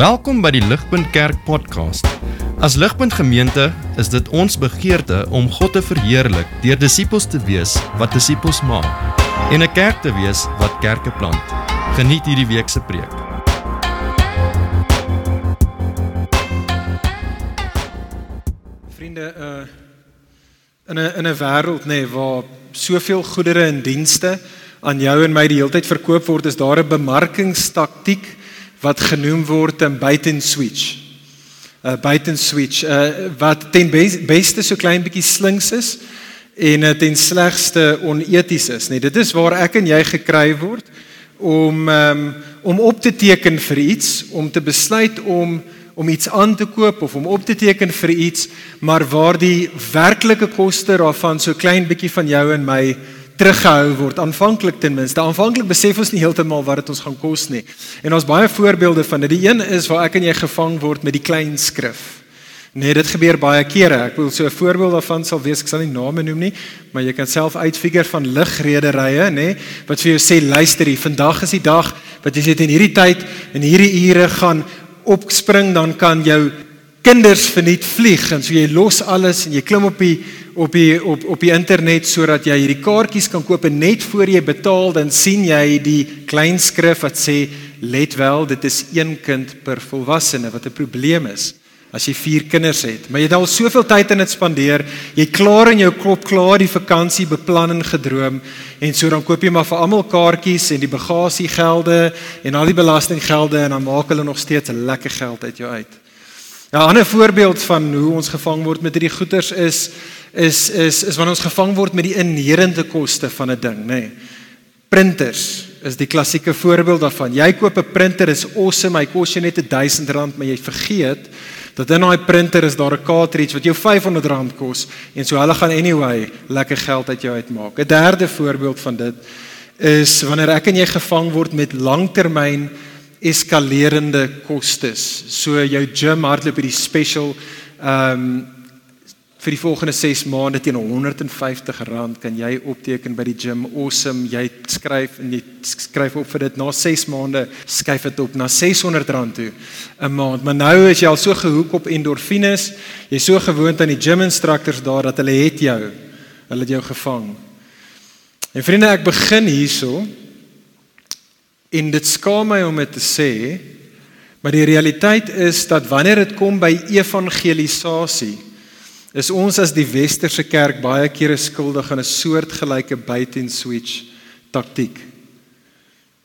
Welkom by die Ligpunt Kerk podcast. As Ligpunt Gemeente is dit ons begeerte om God te verheerlik deur disippels te wees wat disippels maak en 'n kerk te wees wat kerke plant. Geniet hierdie week se preek. Vriende, uh in 'n in 'n wêreld nê nee, waar soveel goedere en dienste aan jou en my die hele tyd verkoop word, is daar 'n bemarkingstaktiek wat genoem word 'n buiten switch. 'n buiten switch uh, wat ten beste so klein bietjie slinks is en uh, ten slegste oneties is, nee. Dit is waar ek en jy gekry word om um, om op te teken vir iets, om te besluit om om iets aan te koop of om op te teken vir iets, maar waar die werklike koste daarvan so klein bietjie van jou en my teruggehou word aanvanklik ten minste. Aanvanklik besef ons nie heeltemal wat dit ons gaan kos nie. En ons baie voorbeelde van dit. Die een is waar ek en jy gevang word met die klein skrif. Nee, dit gebeur baie kere. Ek wil so 'n voorbeeld daarvan sal wees. Ek sal nie name noem nie, maar jy kan self uitfigure van ligrederye, nê, nee, wat vir jou sê luister hier, vandag is die dag wat jy sê in hierdie tyd en hierdie ure gaan opspring, dan kan jou kinders verniet vlieg en so jy los alles en jy klim op die op die op op die internet sodat jy hierdie kaartjies kan koop en net voor jy betaal dan sien jy die klein skrif wat sê let wel dit is een kind per volwassene wat 'n probleem is as jy vier kinders het. Maar jy het al soveel tyd in dit spandeer jy klaar in jou kop klaar die vakansie beplan en gedroom en so dan koop jy maar vir almal kaartjies en die bagasiegelde en al die belastinggelde en dan maak hulle nog steeds lekker geld uit jou uit. 'n ja, ander voorbeeld van hoe ons gevang word met hierdie goeders is is is is wanneer ons gevang word met die inherente koste van 'n ding, nê. Nee. Printers is die klassieke voorbeeld daarvan. Jy koop 'n printer is awesome, hy kos jou net R1000, maar jy vergeet dat in daai printer is daar 'n cartridge wat jou R500 kos en so hulle gaan anyway lekker geld uit jou uitmaak. 'n Derde voorbeeld van dit is wanneer ek en jy gevang word met langtermyn eskalerende kostes. So jou gym hardloop hierdie special ehm um, vir die volgende 6 maande teen R150 kan jy opteken by die gym. Awesome. Jy skryf en jy skryf op vir dit na 6 maande skuif dit op na R600 toe 'n maand. Maar nou is jy al so gehoek op endorfines. Jy's so gewoond aan die gym instructors daar dat hulle het jou. Hulle het jou gevang. En vriende, ek begin hierso. En dit skaam my om dit te sê, maar die realiteit is dat wanneer dit kom by evangelisasie is ons as die westerse kerk baie kere skuldig aan 'n soortgelyke bait and switch taktiek.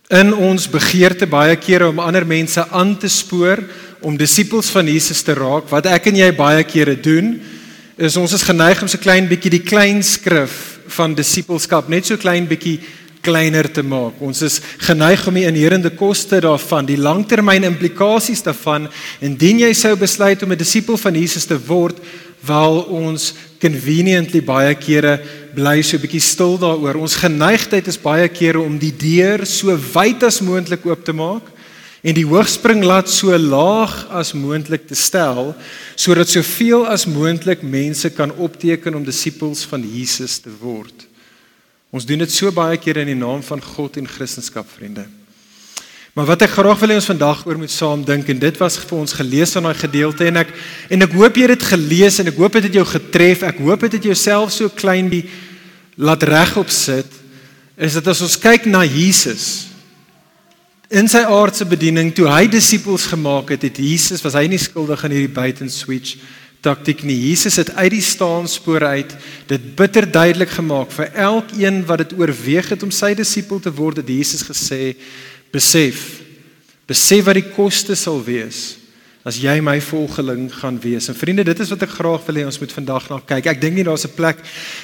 In ons begeerte baie kere om ander mense aan te spoor om disippels van Jesus te raak, wat ek en jy baie kere doen, is ons is geneig om so klein bietjie die klein skrif van disippelskap net so klein bietjie kleiner te maak. Ons is geneig om die inherende koste daarvan, die langtermyn implikasies daarvan, indien jy sou besluit om 'n disipel van Jesus te word, wel ons conveniently baie kere bly so 'n bietjie stil daaroor. Ons geneigtheid is baie kere om die deur so wyd as moontlik oop te maak en die hoogspringlat so laag as moontlik te stel sodat soveel as moontlik mense kan opteken om disippels van Jesus te word. Ons doen dit so baie kere in die naam van God en Christendom, vriende. Maar wat ek graag wil hê ons vandag oor moet saam dink en dit was vir ons gelees in daai gedeelte en ek en ek hoop jy het dit gelees en ek hoop dit het jou getref. Ek hoop dit het jouself so klein die laat regop sit is dit as ons kyk na Jesus in sy aardse bediening toe hy disippels gemaak het, het Jesus was hy nie skuldig aan hierdie buiten switch taktik nie. Jesus het uit die staanspoor uit dit bitter duidelik gemaak vir elkeen wat dit oorweeg het om sy disipel te word, het Jesus gesê besef besef wat die koste sal wees as jy my volgeling gaan wees. En vriende, dit is wat ek graag wil hê ons moet vandag na kyk. Ek dink nie daar's 'n plek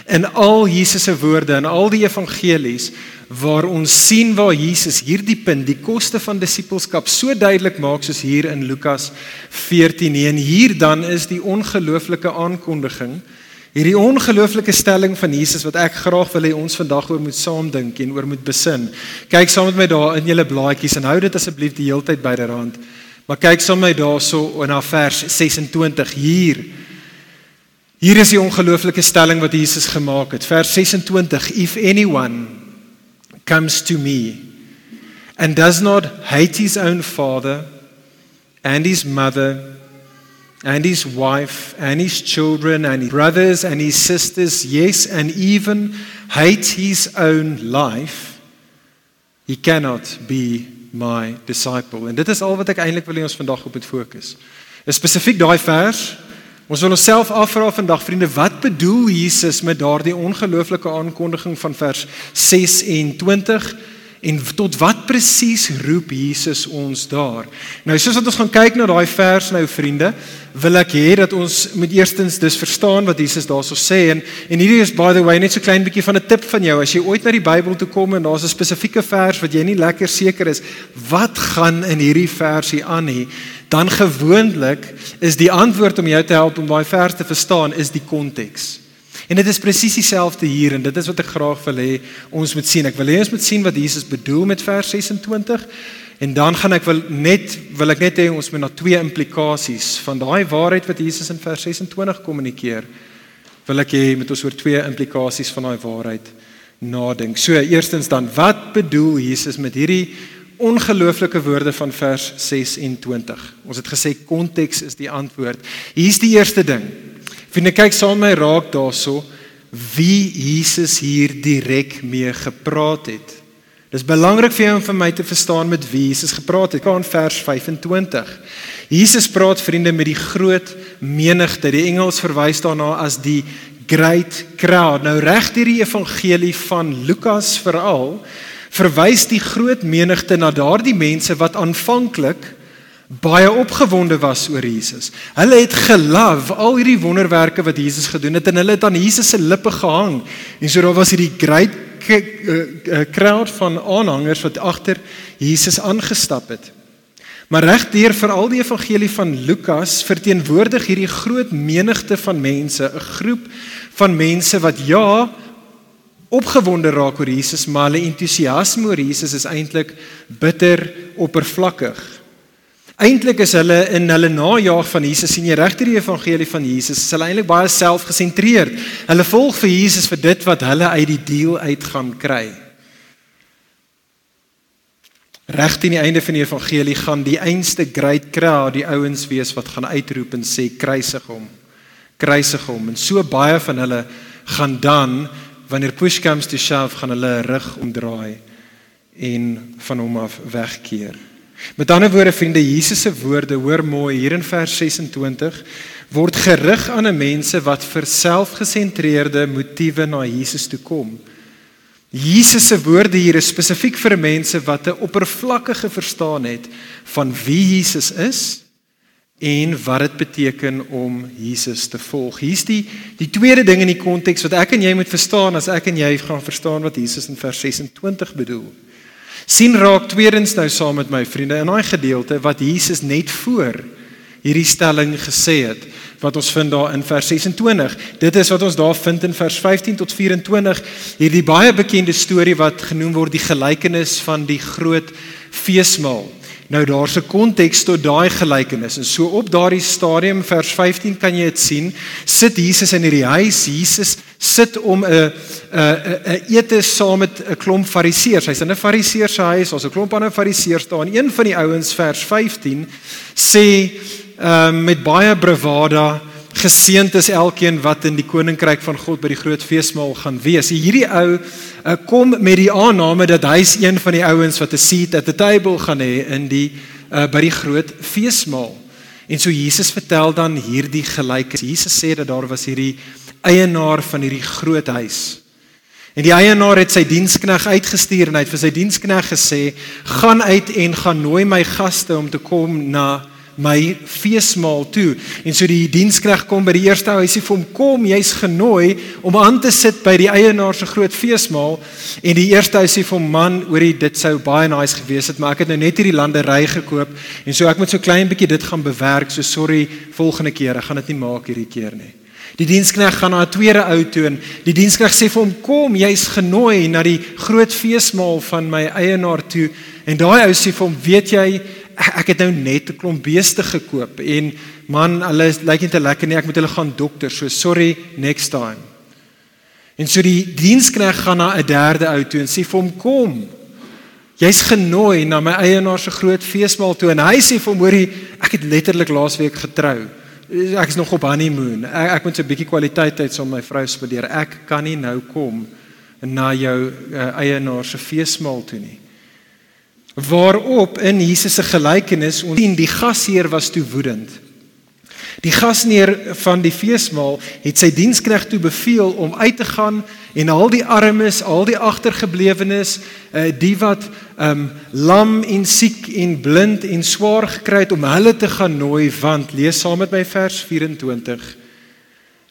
in al Jesus se woorde en al die evangelies waar ons sien waar Jesus hierdie punt, die koste van disippelskap so duidelik maak soos hier in Lukas 14. En hier dan is die ongelooflike aankondiging Hierdie ongelooflike stelling van Jesus wat ek graag wil hê ons vandag oor moet saam dink en oor moet besin. Kyk saam met my daar in julle blaadjies en hou dit asseblief die hele tyd byderhand. Maar kyk saam met my daarso na vers 26 hier. Hier is die ongelooflike stelling wat Jesus gemaak het. Vers 26: If anyone comes to me and does not hate his own father and his mother and his wife and his children and his brothers and his sisters, yes, and even hates his own life, he cannot be my disciple. En dit is al wat ek eintlik wil hê ons vandag op moet fokus. Is spesifiek daai vers. Ons wil onsself afvra vandag vriende, wat bedoel Jesus met daardie ongelooflike aankondiging van vers 26? En tot wat presies roep Jesus ons daar? Nou soos wat ons gaan kyk na daai vers nou vriende, wil ek hê dat ons moet eerstens dus verstaan wat Jesus daarso sê en en hierdie is by the way net so klein bietjie van 'n tip van jou as jy ooit na die Bybel toe kom en daar's 'n spesifieke vers wat jy nie lekker seker is wat gaan in hierdie versie aan nie, dan gewoonlik is die antwoord om jou te help om daai vers te verstaan is die konteks. En dit is presies dieselfde hier en dit is wat ek graag wil hê ons moet sien. Ek wil hê ons moet sien wat Jesus bedoel met vers 26 en dan gaan ek wil net wil ek net hê ons moet na twee implikasies van daai waarheid wat Jesus in vers 26 kommunikeer. Wil ek hê met ons oor twee implikasies van daai waarheid nadink. So eerstens dan wat bedoel Jesus met hierdie ongelooflike woorde van vers 26? Ons het gesê konteks is die antwoord. Hier's die eerste ding. Vriende, kyk saam met my raak daarso wie Jesus hier direk mee gepraat het. Dis belangrik vir jou om vir my te verstaan met wie Jesus gepraat het. Kyk aan vers 25. Jesus praat vriende met die groot menigte. Die Engels verwys daarna as die great crowd. Nou reg deur die evangelie van Lukas veral verwys die groot menigte na daardie mense wat aanvanklik baie opgewonde was oor Jesus. Hulle het geloof al hierdie wonderwerke wat Jesus gedoen het en hulle het aan Jesus se lippe gehang. En so daar was hierdie great eh, eh, crowd van aanhangers wat agter Jesus aangestap het. Maar regdeur vir al die evangelie van Lukas verteenwoordig hierdie groot menigte van mense, 'n groep van mense wat ja opgewonde raak oor Jesus, maar hulle entoesiasme oor Jesus is eintlik bitter oppervlakkig. Eintlik is hulle in hulle najaag van Jesus sien jy regter die evangelie van Jesus is hulle eintlik baie selfgesentreerd. Hulle volg vir Jesus vir dit wat hulle uit die deal uit gaan kry. Reg teen die einde van die evangelie gaan die einste great crowd die ouens wees wat gaan uitroep en sê kruisig hom. Kruisig hom en so baie van hulle gaan dan wanneer push comes to shove gaan hulle rug omdraai en van hom af wegkeer. Met ander woorde vriende, Jesus se woorde, hoor mooi hier in vers 26, word gerig aan 'n mense wat vir selfgesentreerde motiewe na Jesus toe kom. Jesus se woorde hier is spesifiek vir mense wat 'n oppervlakkige verstaan het van wie Jesus is en wat dit beteken om Jesus te volg. Hier's die die tweede ding in die konteks wat ek en jy moet verstaan as ek en jy gaan verstaan wat Jesus in vers 26 bedoel sien raak tweedens nou saam met my vriende in daai gedeelte wat Jesus net voor hierdie stelling gesê het wat ons vind daar in vers 26. Dit is wat ons daar vind in vers 15 tot 24, hierdie baie bekende storie wat genoem word die gelykenis van die groot feesmaal. Nou daar's 'n konteks tot daai gelykenis. En so op daardie stadium vers 15 kan jy dit sien, sit Jesus in hierdie huis. Jesus sit om 'n 'n 'n ete saam met 'n klomp fariseërs. Hy's in 'n fariseër se huis. Ons 'n klomp ander fariseërs daar. En een van die ouens vers 15 sê uh, met baie bravada Geseënd is elkeen wat in die koninkryk van God by die groot feesmaal gaan wees. Hierdie ou uh, kom met die aanname dat hy's een van die ouens wat 'n seat at the table gaan hê in die uh, by die groot feesmaal. En so Jesus vertel dan hierdie gelykenis. Jesus sê dat daar was hierdie eienaar van hierdie groot huis. En die eienaar het sy dienskneg uitgestuur en hy het vir sy dienskneg gesê: "Gaan uit en gaan nooi my gaste om te kom na my feesmaal toe. En so die dienskreg kom by die eerste huisie vir hom kom, jy's genooi om aan te sit by die eienaar se groot feesmaal en die eerste huisie vir hom man, hoorie dit sou baie nice gewees het, maar ek het nou net hierdie landery gekoop en so ek moet so klein bietjie dit gaan bewerk. So sorry, volgende keer, ek gaan dit nie maak hierdie keer nie. Die dienskneg gaan na 'n tweede ou toe en die dienskneg sê vir hom kom, jy's genooi na die groot feesmaal van my eienaar toe en daai ou sê vir hom, weet jy ek het nou net 'n klomp beeste gekoop en man, hulle lyk net te lekker nie. Ek moet hulle gaan dokter. So sorry, next time. En so die dienskneg gaan na 'n derde ou toe en sê vir hom kom. Jy's genooi na my eienaar se groot feesmaal toe en hy sê vir hom hoorie, ek het letterlik laasweek getrou. Ek is nog op honeymoon. Ek, ek moet 'n bietjie kwaliteit tyd saam my vrou spandeer. Ek kan nie nou kom na jou uh, eienaar se feesmaal toe nie. Waarop in Jesus se gelykenis ons sien die gasheer was toe woedend. Die gasheer van die feesmaal het sy diensknegt toe beveel om uit te gaan en al die armes, al die agtergeblewenes, uh, die wat um lam en siek en blind en swaar gekry het om hulle te gaan nooi want lees saam met my vers 24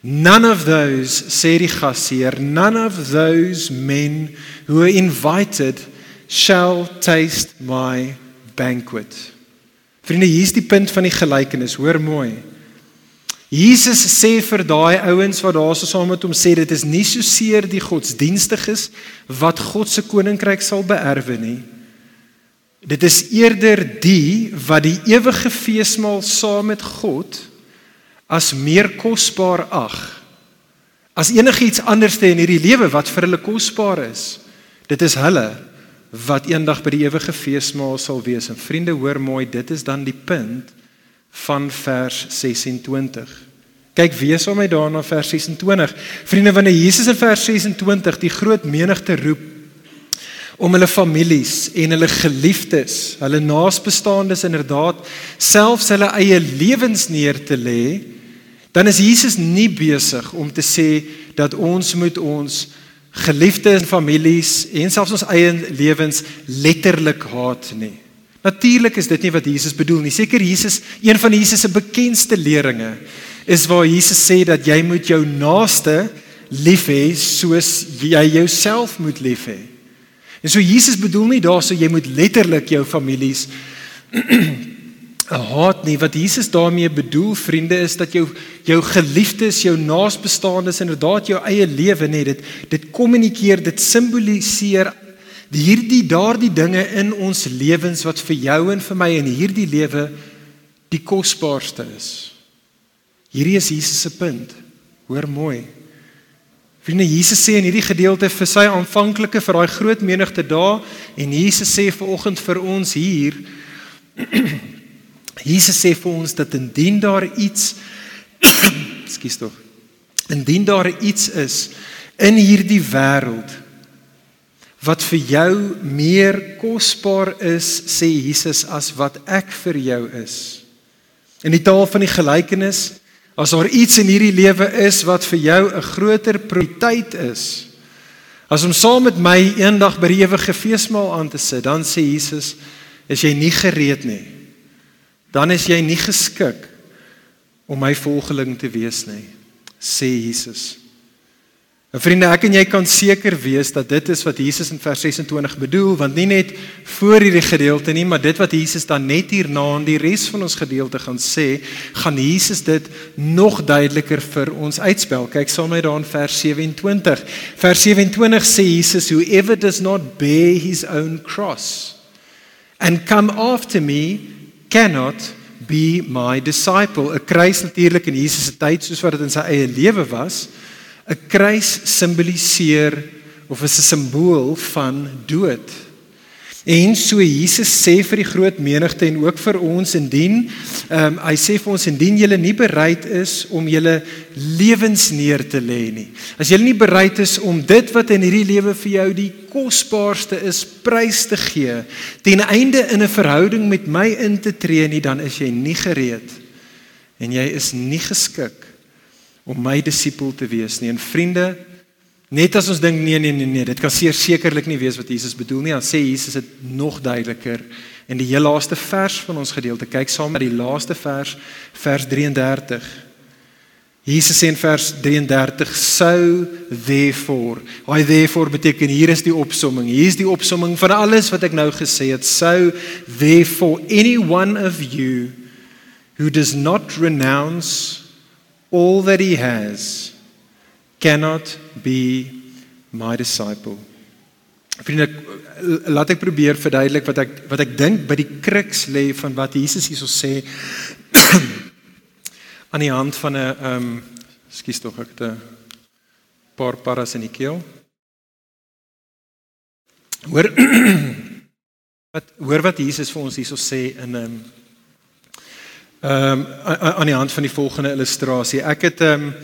None of those sê die gasheer none of those men who are invited shall taste my banquet. Vriende, hier's die punt van die gelykenis, hoor mooi. Jesus sê vir daai ouens wat daarso saam met hom sê dit is nie so seer die godsdienstiges wat God se koninkryk sal beerwe nie. Dit is eerder die wat die ewige feesmaal saam met God as meer kosbaar ag as enigiets anderste in hierdie lewe wat vir hulle kosbaar is. Dit is hulle wat eendag by die ewige feesmaal sal wees. En vriende, hoor mooi, dit is dan die punt van vers 26. Kyk weer saam met daarna vers 26. Vriende, wanneer Jesus in vers 26 die groot menigte roep om hulle families en hulle geliefdes, hulle naasbestaandes inderdaad selfs hulle eie lewens neer te lê, dan is Jesus nie besig om te sê dat ons moet ons geliefdes en families en selfs ons eie lewens letterlik haat nie. Natuurlik is dit nie wat Jesus bedoel nie. Seker Jesus, een van Jesus se bekendste leringe is waar Jesus sê dat jy moet jou naaste lief hê soos jy jouself moet lief hê. En so Jesus bedoel nie daarso jy moet letterlik jou families haat nie. Wat Jesus daarmee bedoel, vriende, is dat jou jou geliefdes, jou naasbestaandes inderdaad jou eie lewe net dit dit kommunikeer, dit simboliseer hierdie daardie dinge in ons lewens wat vir jou en vir my in hierdie lewe die kosbaarste is. Hierdie is Jesus se punt. Hoor mooi. Vriende, Jesus sê in hierdie gedeelte vir sy aanvanklike vir daai groot menigte daar en Jesus sê vanoggend vir ons hier Jesus sê vir ons dat indien daar iets Ekskuus tog. Indien daar iets is in hierdie wêreld wat vir jou meer kosbaar is, sê Jesus, as wat ek vir jou is. In die taal van die gelykenis, as daar iets in hierdie lewe is wat vir jou 'n groter prioriteit is, as om saam met my eendag by die ewige feesmaal aan te sit, dan sê Jesus, is jy nie gereed nie. Dan is jy nie geskik om my volgeling te wees nie, sê Jesus. En vriende, ek en jy kan seker wees dat dit is wat Jesus in vers 26 bedoel, want nie net voor hierdie gedeelte nie, maar dit wat Jesus dan net hierna in die res van ons gedeelte gaan sê, gaan Jesus dit nog duideliker vir ons uitspel. Kyk saam met daan vers 27. Vers 27 sê Jesus, whoever does not bear his own cross and come after me cannot be my disciple. 'n Kruis natuurlik in Jesus se tyd soos wat dit in sy eie lewe was. 'n Kruis simboliseer of is 'n simbool van dood. En so Jesus sê vir die groot menigte en ook vir ons indien ehm um, hy sê vir ons indien julle nie bereid is om julle lewens neer te lê nie. As julle nie bereid is om dit wat in hierdie lewe vir jou die kosbaarste is prys te gee ten einde in 'n verhouding met my in te tree nie, dan is jy nie gereed en jy is nie geskik om my disipel te wees nie. En vriende, net as ons dink nee nee nee nee, dit kan sekerlik nie wees wat Jesus bedoel nie. Dan sê Jesus dit nog duideliker in die heel laaste vers van ons gedeelte. Kyk saam met die laaste vers, vers 33. Jesus sê in vers 33 so therefore. Hy therefore beteken hier is die opsomming. Hier is die opsomming van alles wat ek nou gesê het. So therefore any one of you who does not renounce all that he has cannot be my disciple. Vriende, laat ek probeer verduidelik wat ek wat ek dink by die kruks lê van wat Jesus hierso sê aan die hand van 'n ehm um, skus tog ek 'n paar paras in die keel. Hoor wat hoor wat Jesus vir ons hierso sê in 'n Ehm um, aan die hand van die volgende illustrasie. Ek het ehm um,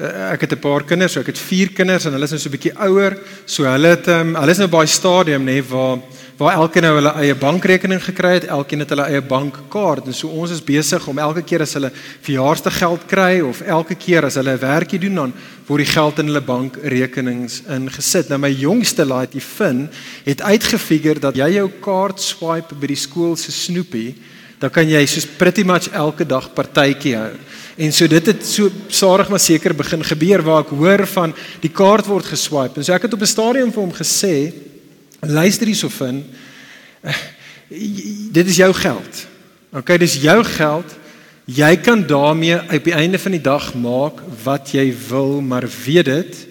ek het 'n paar kinders, so ek het 4 kinders en hulle is nou so 'n bietjie ouer. So hulle het um, hulle is nou by 'n stadium nê waar waar elkeen nou hulle eie bankrekening gekry het, elkeen het hulle eie bankkaart en so ons is besig om elke keer as hulle verjaarsdaggeld kry of elke keer as hulle 'n werkie doen dan word die geld in hulle bankrekenings ingesit. Nou my jongste laaitjie Finn het uitgefigure dat jy jou kaart swipe by die skool se snoepie dan kan jy soos pretty much elke dag partytjie hou. En so dit het so stadig maar seker begin gebeur waar ek hoor van die kaart word geswipe. En so ek het op 'n stadium vir hom gesê, luister hierso fin. Eh, dit is jou geld. OK, dis jou geld. Jy kan daarmee op die einde van die dag maak wat jy wil, maar weet dit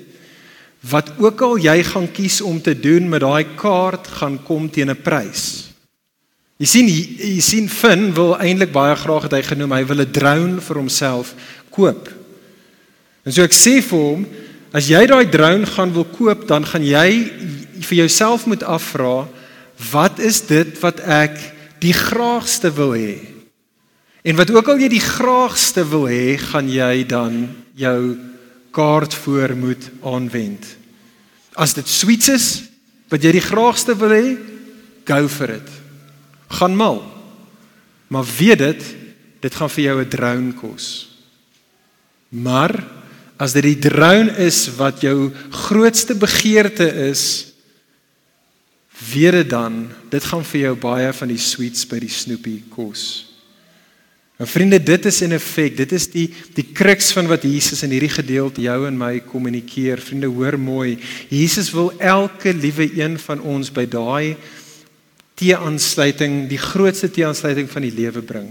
wat ook al jy gaan kies om te doen met daai kaart gaan kom teen 'n prys. Jy sien jy sien Finn wil eintlik baie graag het hy genoem hy wil 'n drone vir homself koop. En so ek sê vir hom, as jy daai drone gaan wil koop, dan gaan jy vir jouself moet afvra, wat is dit wat ek die graagste wil hê? En wat ook al jy die graagste wil hê, gaan jy dan jou kaart voor moet aanwend. As dit sweets is wat jy die graagste wil hê, go for it gaan mal. Maar weet dit, dit gaan vir jou 'n drone kos. Maar as dit die drone is wat jou grootste begeerte is, weet dit dan, dit gaan vir jou baie van die sweets by die snoepie kos. En vriende, dit is in effek, dit is die die kruks van wat Jesus in hierdie gedeelte jou en my kommunikeer. Vriende, hoor mooi. Jesus wil elke liewe een van ons by daai teeaansluiting, die grootste teeaansluiting van die lewe bring.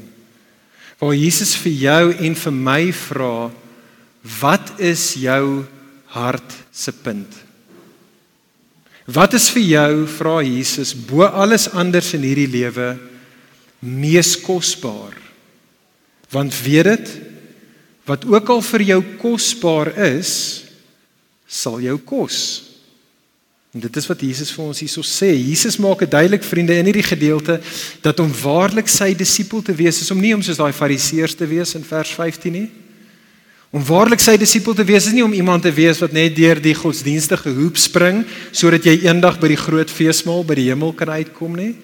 Waar Jesus vir jou en vir my vra, wat is jou hart se punt? Wat is vir jou, vra Jesus, bo alles anders in hierdie lewe mees kosbaar? Want weet dit, wat ook al vir jou kosbaar is, sal jou kos. En dit is wat Jesus vir ons hierso sê. Jesus maak dit duidelik vriende in hierdie gedeelte dat om waarlik sy disipel te wees is om nie om soos daai fariseërs te wees in vers 15 nie. Om waarlik sy disipel te wees is nie om iemand te wees wat net deur die godsdienstige hoep spring sodat jy eendag by die groot feesmaal by die hemel kan uitkom nie.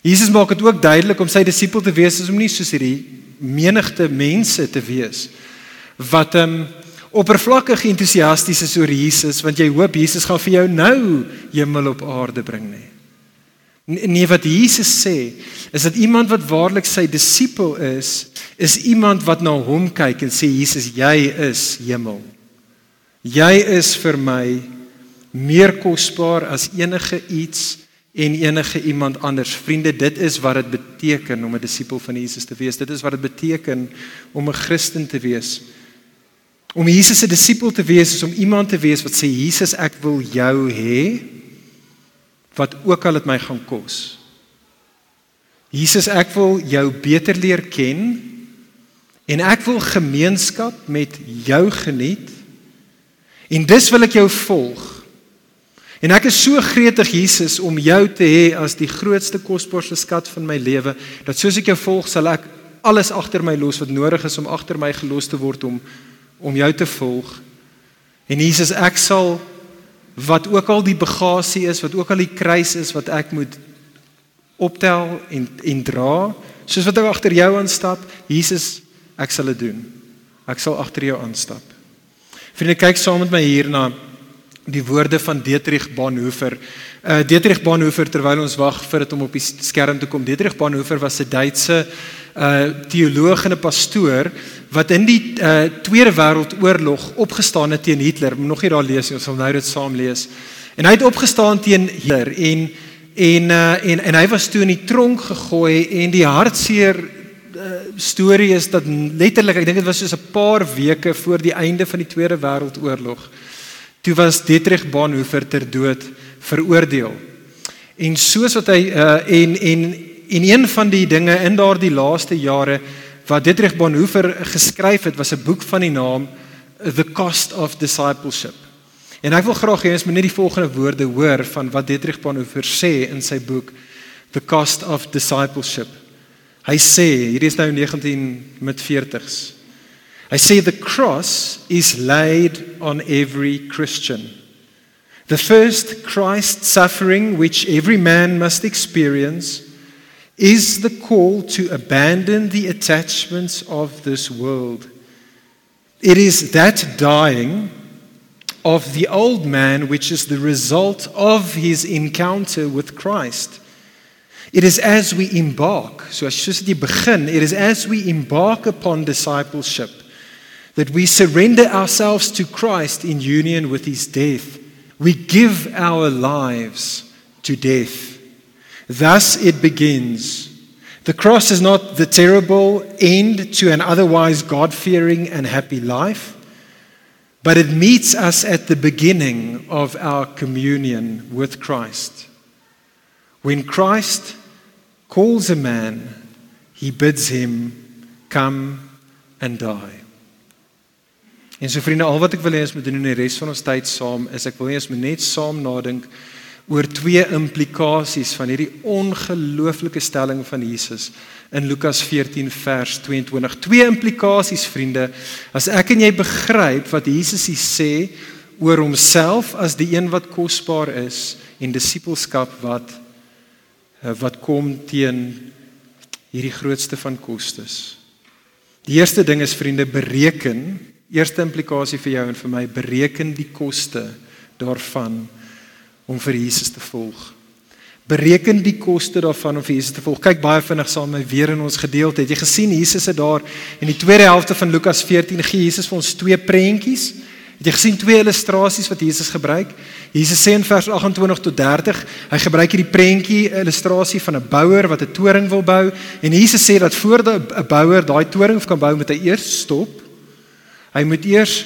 Jesus maak dit ook duidelik om sy disipel te wees is om nie soos hierdie menigte mense te wees wat ehm um, oppervlakkig entoesiasties is oor Jesus want jy hoop Jesus gaan vir jou nou hemel op aarde bring nê. Nee wat Jesus sê is dat iemand wat waarlik sy disipel is, is iemand wat na hom kyk en sê Jesus jy is hemel. Jy is vir my meer kosbaar as enige iets en enige iemand anders. Vriende, dit is wat dit beteken om 'n disipel van Jesus te wees. Dit is wat dit beteken om 'n Christen te wees. Om Jesus se disipel te wees is om iemand te wees wat sê Jesus, ek wil jou hê wat ook al dit my gaan kos. Jesus, ek wil jou beter leer ken en ek wil gemeenskap met jou geniet. En dis wil ek jou volg. En ek is so gretig Jesus om jou te hê as die grootste kosbaarste skat van my lewe dat soos ek jou volg sal ek alles agter my los wat nodig is om agter my gelos te word om om jou te volg. En Jesus, ek sal wat ook al die bagasie is, wat ook al die kruis is wat ek moet optel en en dra, soos wat ek agter jou aanstap, Jesus, ek sal dit doen. Ek sal agter jou aanstap. Vriende, kyk saam met my hier na die woorde van Dietrich Bonhoeffer. Uh Dietrich Bonhoeffer terwyl ons wag vir dit om op die skerm te kom. Dietrich Bonhoeffer was 'n Duitse uh teoloog en 'n pastoor wat in die uh Tweede Wêreldoorlog opgestaan het teen Hitler. Nog nie daar lees nie, ons sal nou dit saam lees. En hy het opgestaan teen Hitler en en uh en en hy was toe in die tronk gegooi en die hartseer uh, storie is dat letterlik ek dink dit was soos 'n paar weke voor die einde van die Tweede Wêreldoorlog toe was Dietrich Bonhoeffer ter dood veroordeel. En soos wat hy uh en en en een van die dinge in daardie laaste jare wat Dietrich Bonhoeffer geskryf het, was 'n boek van die naam The Cost of Discipleship. En ek wil graag hê ons moet net die volgende woorde hoor van wat Dietrich Bonhoeffer sê in sy boek The Cost of Discipleship. Hy sê, hierdie is nou 19 met 40s. Hy sê the cross is laid on every Christian. The first Christ suffering which every man must experience is the call to abandon the attachments of this world. It is that dying of the old man which is the result of his encounter with Christ. It is as we embark, so as dit begin, it is as we embark upon discipleship that we surrender ourselves to Christ in union with his death. We give our lives to death. Thus it begins. The cross is not the terrible end to an otherwise God fearing and happy life, but it meets us at the beginning of our communion with Christ. When Christ calls a man, he bids him come and die. En so vriende, al wat ek wil hê ons moet doen in die res van ons tyd saam is ek wil hê ons moet net saam nadink oor twee implikasies van hierdie ongelooflike stelling van Jesus in Lukas 14 vers 22. Twee implikasies vriende, as ek en jy begryp wat Jesus hier sê oor homself as die een wat kosbaar is en disippelskap wat wat kom teen hierdie grootste van kostes. Die eerste ding is vriende bereken Eerste implikasie vir jou en vir my, bereken die koste daarvan om vir Jesus te volg. Bereken die koste daarvan om vir Jesus te volg. Kyk baie vinnig saam met my weer in ons gedeelte. Het jy gesien Jesus het daar in die tweede helfte van Lukas 14 gee Jesus vir ons twee prentjies. Het jy gesien twee illustrasies wat Jesus gebruik? Jesus sê in vers 28 tot 30, hy gebruik hierdie prentjie illustrasie van 'n bouer wat 'n toring wil bou en Jesus sê dat voordat 'n bouer daai toring kan bou, moet hy eers stop Hy moet eers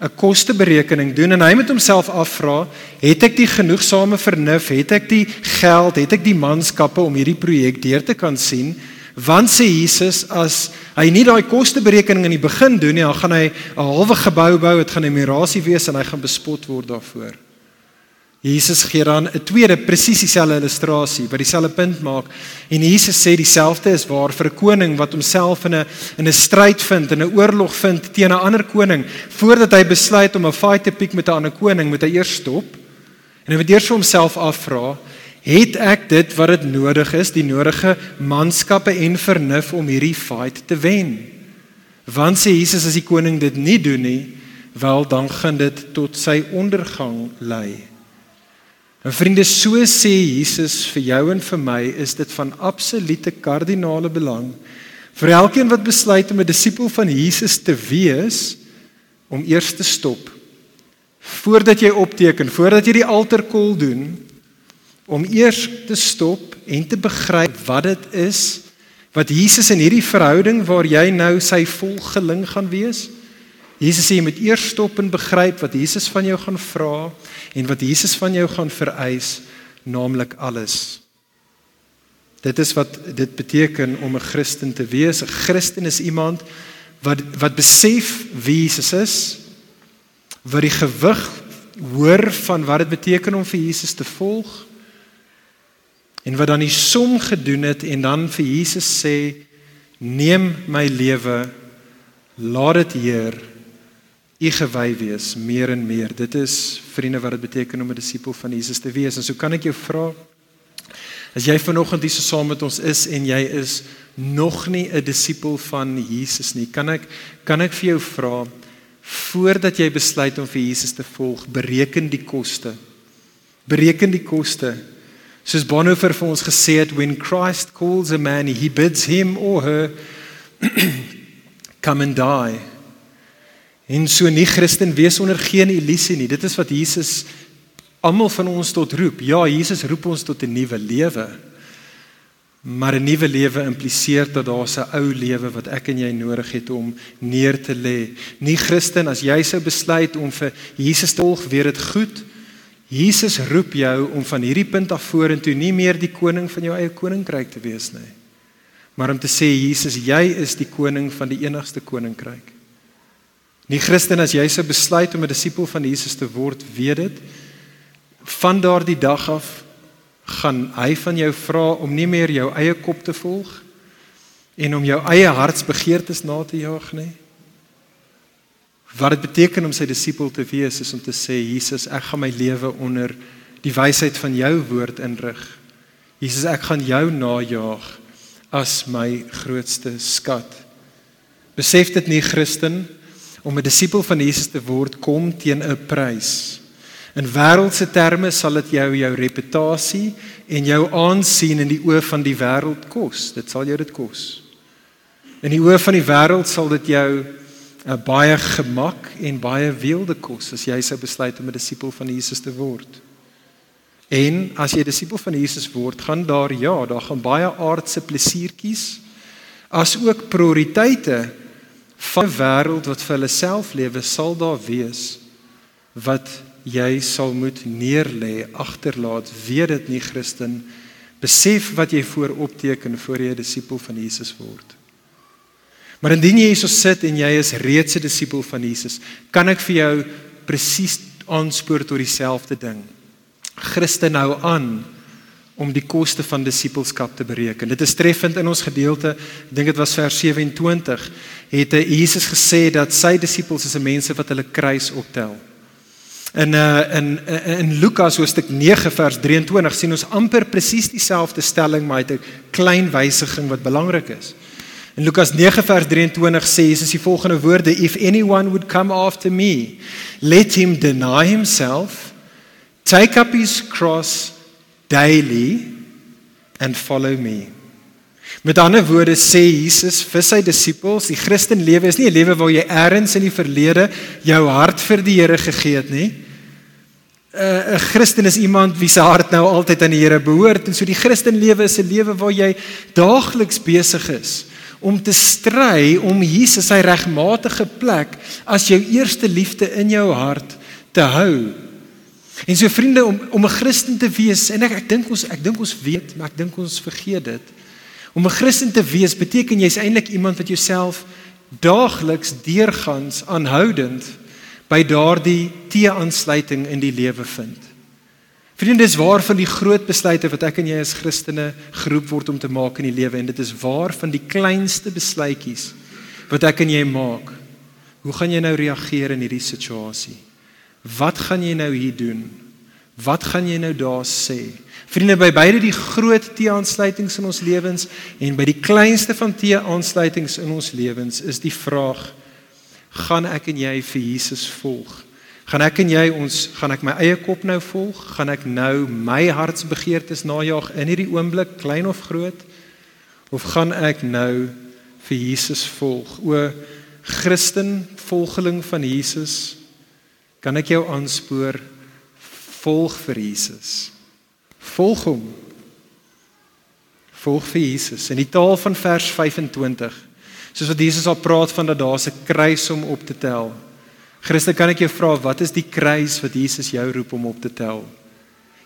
'n kosteberekening doen en hy moet homself afvra, het ek die genoegsame vernuf, het ek die geld, het ek die manskappe om hierdie projek deur te kan sien? Want sê Jesus as hy nie daai kosteberekening in die begin doen nie, dan gaan hy 'n halwe gebou bou, dit gaan 'n mirasie wees en hy gaan bespot word daarvoor. Jesus gee dan 'n tweede presies dieselfde illustrasie wat dieselfde punt maak. En Jesus sê dieselfde is waar vir 'n koning wat homself in 'n in 'n stryd vind en 'n oorlog vind teen 'n ander koning voordat hy besluit om 'n fight te piek met 'n ander koning moet hy eers stop. En hy moet eers vir homself afvra het ek dit wat dit nodig is die nodige manskappe en vernuf om hierdie fight te wen? Want sê Jesus as die koning dit nie doen nie wel dan gaan dit tot sy ondergang lei En vriende, so sê Jesus vir jou en vir my, is dit van absolute kardinale belang vir elkeen wat besluit om 'n disipel van Jesus te wees om eers te stop voordat jy opteken, voordat jy die altarkol doen om eers te stop en te begryp wat dit is wat Jesus in hierdie verhouding waar jy nou sy volgeling gaan wees. Jesus sê jy moet eers stop en begryp wat Jesus van jou gaan vra en wat Jesus van jou gaan vereis, naamlik alles. Dit is wat dit beteken om 'n Christen te wees. 'n Christen is iemand wat wat besef wie Jesus is, wat die gewig hoor van wat dit beteken om vir Jesus te volg en wat dan die som gedoen het en dan vir Jesus sê neem my lewe laat dit Heer u gewy wees meer en meer. Dit is vriende wat dit beteken om 'n disipel van Jesus te wees. En so kan ek jou vra as jy vanoggend hier so saam met ons is en jy is nog nie 'n disipel van Jesus nie, kan ek kan ek vir jou vra voordat jy besluit om vir Jesus te volg, bereken die koste. Bereken die koste. Soos Bonhoeffer vir ons gesê het, when Christ calls a man, he bids him or her come and die. En so nie Christen wees onder geen illusie nie. Dit is wat Jesus almal van ons tot roep. Ja, Jesus roep ons tot 'n nuwe lewe. Maar 'n nuwe lewe impliseer dat daar 'n ou lewe wat ek en jy nodig het om neer te lê. Nie Christen as jy sou besluit om vir Jesus te volg, weer dit goed. Jesus roep jou om van hierdie punt af vorentoe nie meer die koning van jou eie koninkryk te wees nie. Maar om te sê Jesus, jy is die koning van die enigste koninkryk. Nie Christen as jy se besluit om 'n disipel van Jesus te word, weet dit. Van daardie dag af gaan hy van jou vra om nie meer jou eie kop te volg en om jou eie hartsbegeertes na te jaag nie. Wat dit beteken om sy disipel te wees is om te sê Jesus, ek gaan my lewe onder die wysheid van jou woord inrig. Jesus, ek gaan jou najaag as my grootste skat. Besef dit nie Christen om 'n disipel van Jesus te word kom teen 'n prys. In wêreldse terme sal dit jou jou reputasie en jou aansien in die oë van die wêreld kos. Dit sal jou dit kos. In die oë van die wêreld sal dit jou uh, baie gemak en baie weelde kos as jy sou besluit om 'n disipel van Jesus te word. En as jy 'n disipel van Jesus word, gaan daar ja, daar gaan baie aardse plesiertjies as ook prioriteite van 'n wêreld wat vir hulle self lewe sal daar wees wat jy sal moet neerlê, agterlaat, weet dit nie Christen, besef wat jy voor opteken voor jy 'n disipel van Jesus word. Maar indien jy hierso sit en jy is reeds 'n disipel van Jesus, kan ek vir jou presies aanspoor tot dieselfde ding. Christen hou aan om die koste van disipelskap te bereken. Dit is treffend in ons gedeelte, ek dink dit was vers 27, het Jesus gesê dat sy disippels is mense wat hulle kruis optel. In uh in in Lukas hoofstuk 9 vers 23 sien ons amper presies dieselfde stelling maar met 'n klein wysiging wat belangrik is. In Lukas 9 vers 23 sê Jesus die volgende woorde: If anyone would come after me, let him deny himself, take up his cross daily and follow me. Met ander woorde sê Jesus vir sy disippels, die Christen lewe is nie 'n lewe waar jy eers in die verlede jou hart vir die Here gegee het nie. 'n Christen is iemand wie se hart nou altyd aan die Here behoort en so die Christen lewe is 'n lewe waar jy daagliks besig is om te stry om Jesus sy regmatige plek as jou eerste liefde in jou hart te hou. En so vriende om om 'n Christen te wees en ek ek dink ons ek dink ons weet maar ek dink ons vergeet dit. Om 'n Christen te wees beteken jy's eintlik iemand wat jouself daagliks deurgangs aanhoudend by daardie tee-aansluiting in die lewe vind. Vriende, dis waar van die groot besluite wat ek en jy as Christene geroep word om te maak in die lewe en dit is waar van die kleinste besluitjies wat ek en jy maak. Hoe gaan jy nou reageer in hierdie situasie? Wat gaan jy nou hier doen? Wat gaan jy nou daar sê? Vriende, by beide die groot tee-aansluitings in ons lewens en by die kleinste van tee-aansluitings in ons lewens is die vraag: gaan ek en jy vir Jesus volg? Gaan ek en jy ons gaan ek my eie kop nou volg? Gaan ek nou my hartsbegeertes najag in hierdie oomblik, klein of groot? Of gaan ek nou vir Jesus volg? O Christen, volgeling van Jesus, kan ek jou aanspoor volg vir Jesus. Volg hom. Volg vir Jesus. In die taal van vers 25, soos wat Jesus al praat van dat daar 'n kruis om op te tel. Christen, kan ek jou vra wat is die kruis wat Jesus jou roep om op te tel?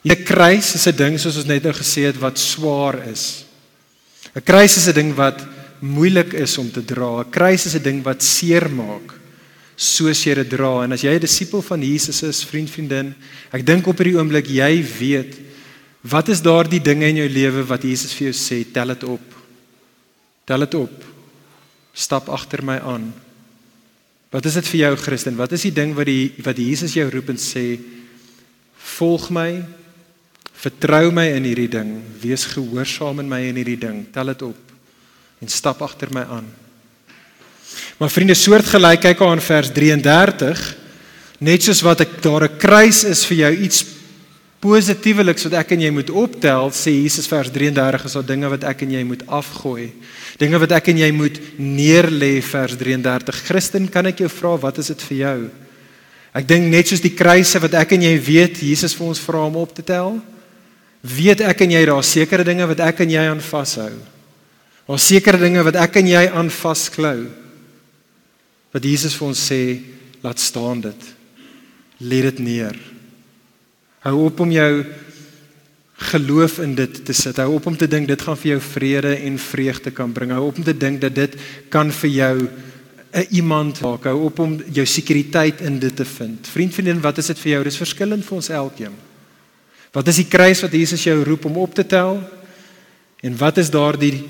'n Kruis is 'n ding soos ons net nou gesê het wat swaar is. 'n Kruis is 'n ding wat moeilik is om te dra. 'n Kruis is 'n ding wat seer maak soos jy dit dra. En as jy 'n disipel van Jesus is, vriend, vriendin, ek dink op hierdie oomblik jy weet wat is daardie dinge in jou lewe wat Jesus vir jou sê, tel dit op. Tel dit op. Stap agter my aan. Wat is dit vir jou Christen? Wat is die ding wat die wat Jesus jou roep en sê volg my, vertrou my in hierdie ding, wees gehoorsaam in my in hierdie ding, tel dit op en stap agter my aan. Maar vriende, soortgelykheid aan vers 33, net soos wat ek daar 'n kruis is vir jou iets positieweliks wat ek en jy moet optel, sê Jesus vers 33 is daar dinge wat ek en jy moet afgooi. Dinge wat ek en jy moet neerlê vers 33. Christen, kan ek jou vra wat is dit vir jou? Ek dink net soos die kruise wat ek en jy weet Jesus vir ons vra om op te tel, weet ek en jy daar sekere dinge wat ek en jy aan vashou. Daar sekere dinge wat ek en jy aan vasklou. Wat Jesus vir ons sê, laat staan dit. Lê dit neer. Hou op om jou geloof in dit te sit. Hou op om te dink dit gaan vir jou vrede en vreugde kan bring. Hou op om te dink dat dit kan vir jou 'n iemand maak. Hou op om jou sekuriteit in dit te vind. Vriend, vriendin, wat is dit vir jou? Dis verskillend vir ons elkeen. Wat is die kruis wat Jesus jou roep om op te tel? En wat is daardie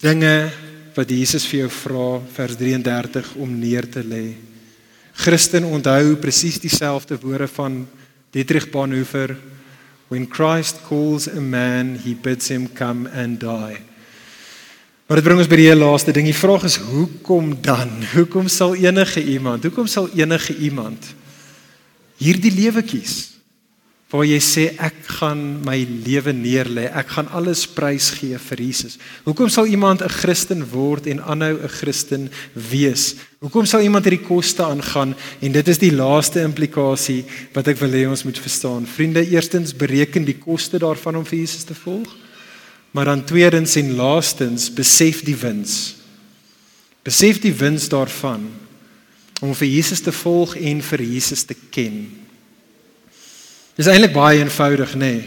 dinge wat Jesus vir jou vra vers 33 om neer te lê. Christen onthou presies dieselfde woorde van Dietrich Bonhoeffer when Christ calls a man he bids him come and die. Maar dit bring ons by die laaste ding. Die vraag is hoekom dan? Hoekom sal enige iemand, hoekom sal enige iemand hierdie lewe kies? Waar jy sê ek gaan my lewe neerlê, ek gaan alles prysgee vir Jesus. Hoekom sal iemand 'n Christen word en aanhou 'n Christen wees? Hoekom sal iemand hierdie koste aangaan? En dit is die laaste implikasie wat ek wil hê ons moet verstaan. Vriende, eerstens bereken die koste daarvan om vir Jesus te volg. Maar dan tweedens en laastens besef die wins. Besef die wins daarvan om vir Jesus te volg en vir Jesus te ken. Dis eintlik baie eenvoudig, nê. Nee.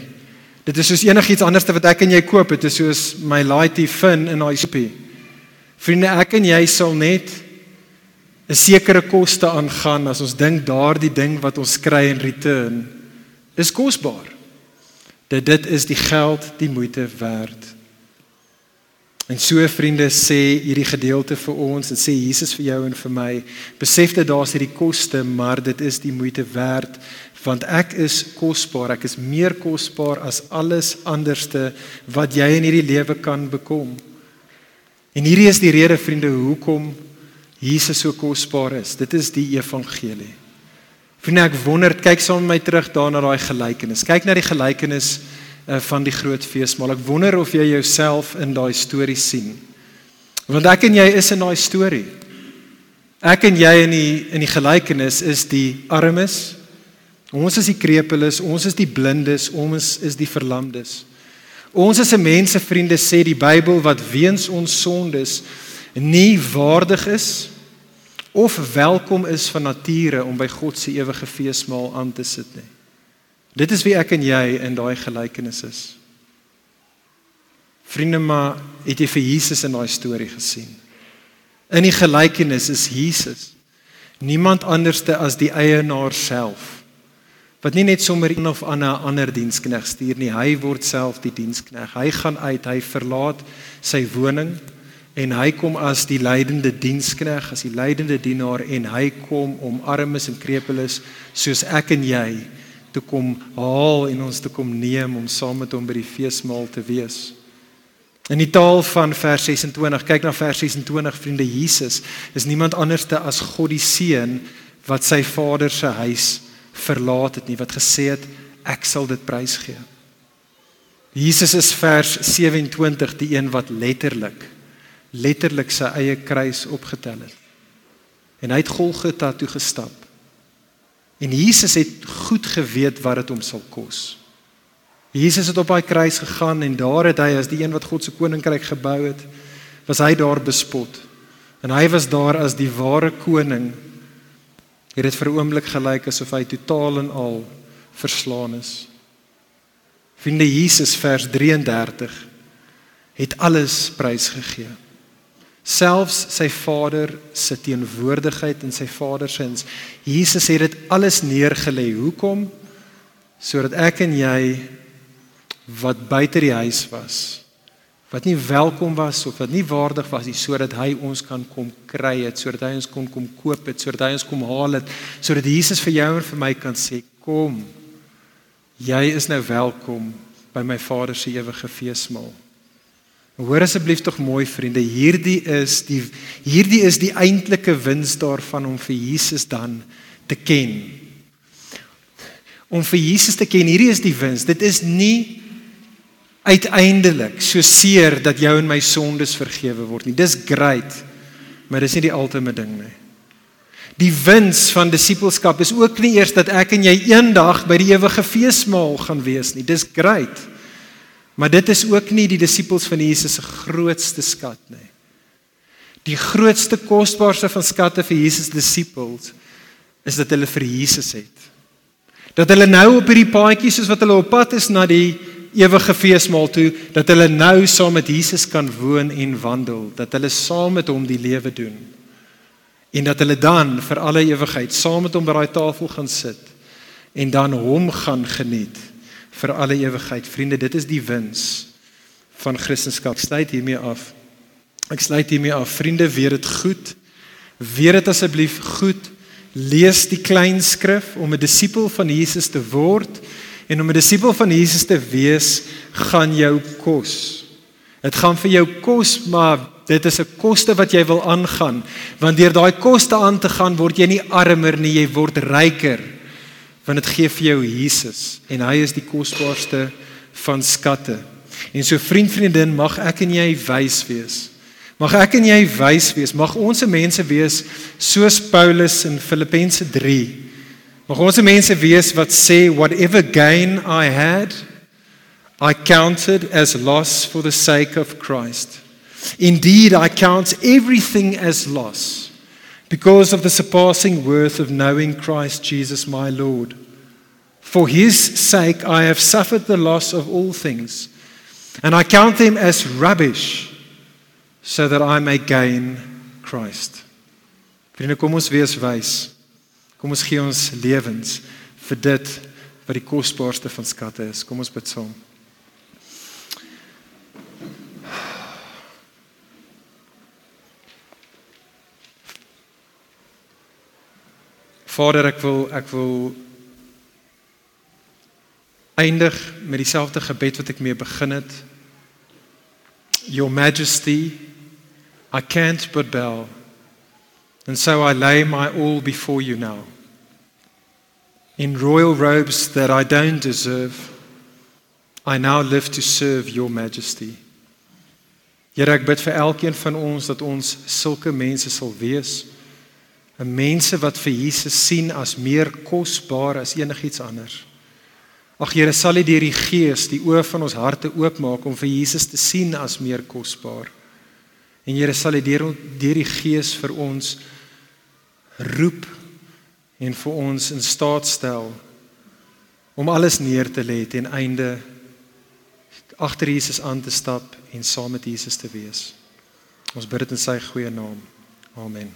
Dit is soos enigiets anders wat ek en jy koop, dit is soos my Lighty Fin in ISP. Vriende, ek en jy sal net 'n sekere koste aangaan as ons dink daardie ding wat ons kry in return is kosbaar. Dat dit is die geld die moeite werd. En so vriende sê hierdie gedeelte vir ons en sê Jesus vir jou en vir my, besef dat daar's hierdie koste, maar dit is die moeite werd want ek is kosbaar, ek is meer kosbaar as alles anderste wat jy in hierdie lewe kan bekom. En hierdie is die rede vriende hoekom Jesus so kosbaar is. Dit is die evangelie. Vriende, ek wonder, kyk saam met my terug daarna daai gelykenis. Kyk na die gelykenis uh, van die groot feesmaal. Ek wonder of jy jouself in daai storie sien. Want ek en jy is in daai storie. Ek en jy in die in die gelykenis is die armes, Ons is die krepeles, ons is die blindes, ons is die verlamdes. Ons is 'n mense vriende sê die Bybel wat weens ons sondes nie waardig is of welkom is van nature om by God se ewige feesmaal aan te sit nie. Dit is wie ek en jy in daai gelykenis is. Vriende, maar het jy vir Jesus in daai storie gesien? In die gelykenis is Jesus niemand anderste as die eienaar self wat nie net sommer een of ander ander dienskneg stuur nie, hy word self die dienskneg. Hy gaan uit, hy verlaat sy woning en hy kom as die leidende dienskneg, as die leidende dienaar en hy kom om armes en krepeles soos ek en jy te kom haal en ons te kom neem om saam met hom by die feesmaal te wees. In die taal van vers 26, kyk na vers 26 vriende, Jesus is niemand anderste as God die seun wat sy Vader se huis verlaat het nie wat gesê het ek sal dit prys gee. Jesus is vers 27 die een wat letterlik letterlik sy eie kruis opgetel het. En hy het Golgotha toe gestap. En Jesus het goed geweet wat dit hom sal kos. Jesus het op daai kruis gegaan en daar het hy as die een wat God se koninkryk gebou het, was hy daar bespot. En hy was daar as die ware koning Het dit vir 'n oomblik gelyk asof hy totaal en al verslaan is. Vriende Jesus vers 33 het alles prysgegee. Selfs sy Vader se teenwoordigheid en sy Vader se ins. Jesus het dit alles neergelê. Hoekom? Sodat ek en jy wat buite die huis was wat nie welkom was of wat nie waardig was nie sodat hy ons kan kom kry het sodat hy ons kon kom koop het sodat hy ons kom haal het sodat Jesus vir jou en vir my kan sê kom jy is nou welkom by my Vader se ewige feesmaal. Hoor asseblief tog mooi vriende hierdie is die hierdie is die eintlike wins daarvan om vir Jesus dan te ken. Om vir Jesus te ken hierdie is die wins. Dit is nie uiteindelik so seer dat jou en my sondes vergewe word nie. Dis great. Maar dis nie die ultimate ding nie. Die wins van disippelskap is ook nie eers dat ek en jy eendag by die ewige feesmaal gaan wees nie. Dis great. Maar dit is ook nie die disippels van Jesus se grootste skat nie. Die grootste kosbaarste van skatte vir Jesus disippels is dat hulle vir Jesus het. Dat hulle nou op hierdie paadjie soos wat hulle op pad is na die ewige feesmaal toe dat hulle nou saam met Jesus kan woon en wandel, dat hulle saam met hom die lewe doen. En dat hulle dan vir alle ewigheid saam met hom by daai tafel gaan sit en dan hom gaan geniet vir alle ewigheid. Vriende, dit is die wins van Christendom. Sluit hiermee af. Ek sluit hiermee af. Vriende, weet dit goed. Weet dit asseblief goed. Lees die klein skrif om 'n disipel van Jesus te word en om 'n disipel van Jesus te wees, gaan jou kos. Dit gaan vir jou kos, maar dit is 'n koste wat jy wil aangaan. Want deur daai koste aan te gaan, word jy nie armer nie, jy word ryker. Want dit gee vir jou Jesus en hy is die kosbaarste van skatte. En so vriend vriendin, mag ek en jy wys wees. Mag ek en jy wys wees. Mag ons se mense wees soos Paulus in Filippense 3. Mag ons se mense wees wat sê whatever gain I had I counted as loss for the sake of Christ. Indeed, I count everything as loss because of the surpassing worth of knowing Christ Jesus my Lord. For his sake I have suffered the loss of all things, and I count them as rubbish so that I may gain Christ. Vriende, kom ons wees wys. Kom ons gee ons lewens vir dit wat die kosbaarste van skatte is. Kom ons bid saam. Vader, ek wil ek wil eindig met dieselfde gebed wat ek mee begin het. Your Majesty, I can't but bow. And so I lay my all before you now. In royal robes that I don't deserve, I now live to serve your majesty. Here ek bid vir elkeen van ons dat ons sulke mense sal wees. 'n mense wat vir Jesus sien as meer kosbaar as enigiets anders. Ag Here, sal U deur die Gees die oë van ons harte oopmaak om vir Jesus te sien as meer kosbaar. En Here, sal U deur deur die Gees vir ons roep en vir ons in staat stel om alles neer te lê ten einde agter Jesus aan te stap en saam met Jesus te wees. Ons bid dit in sy goeie naam. Amen.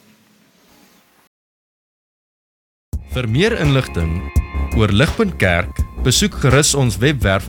Vir meer inligting oor Ligpunt Kerk, besoek gerus ons webwerf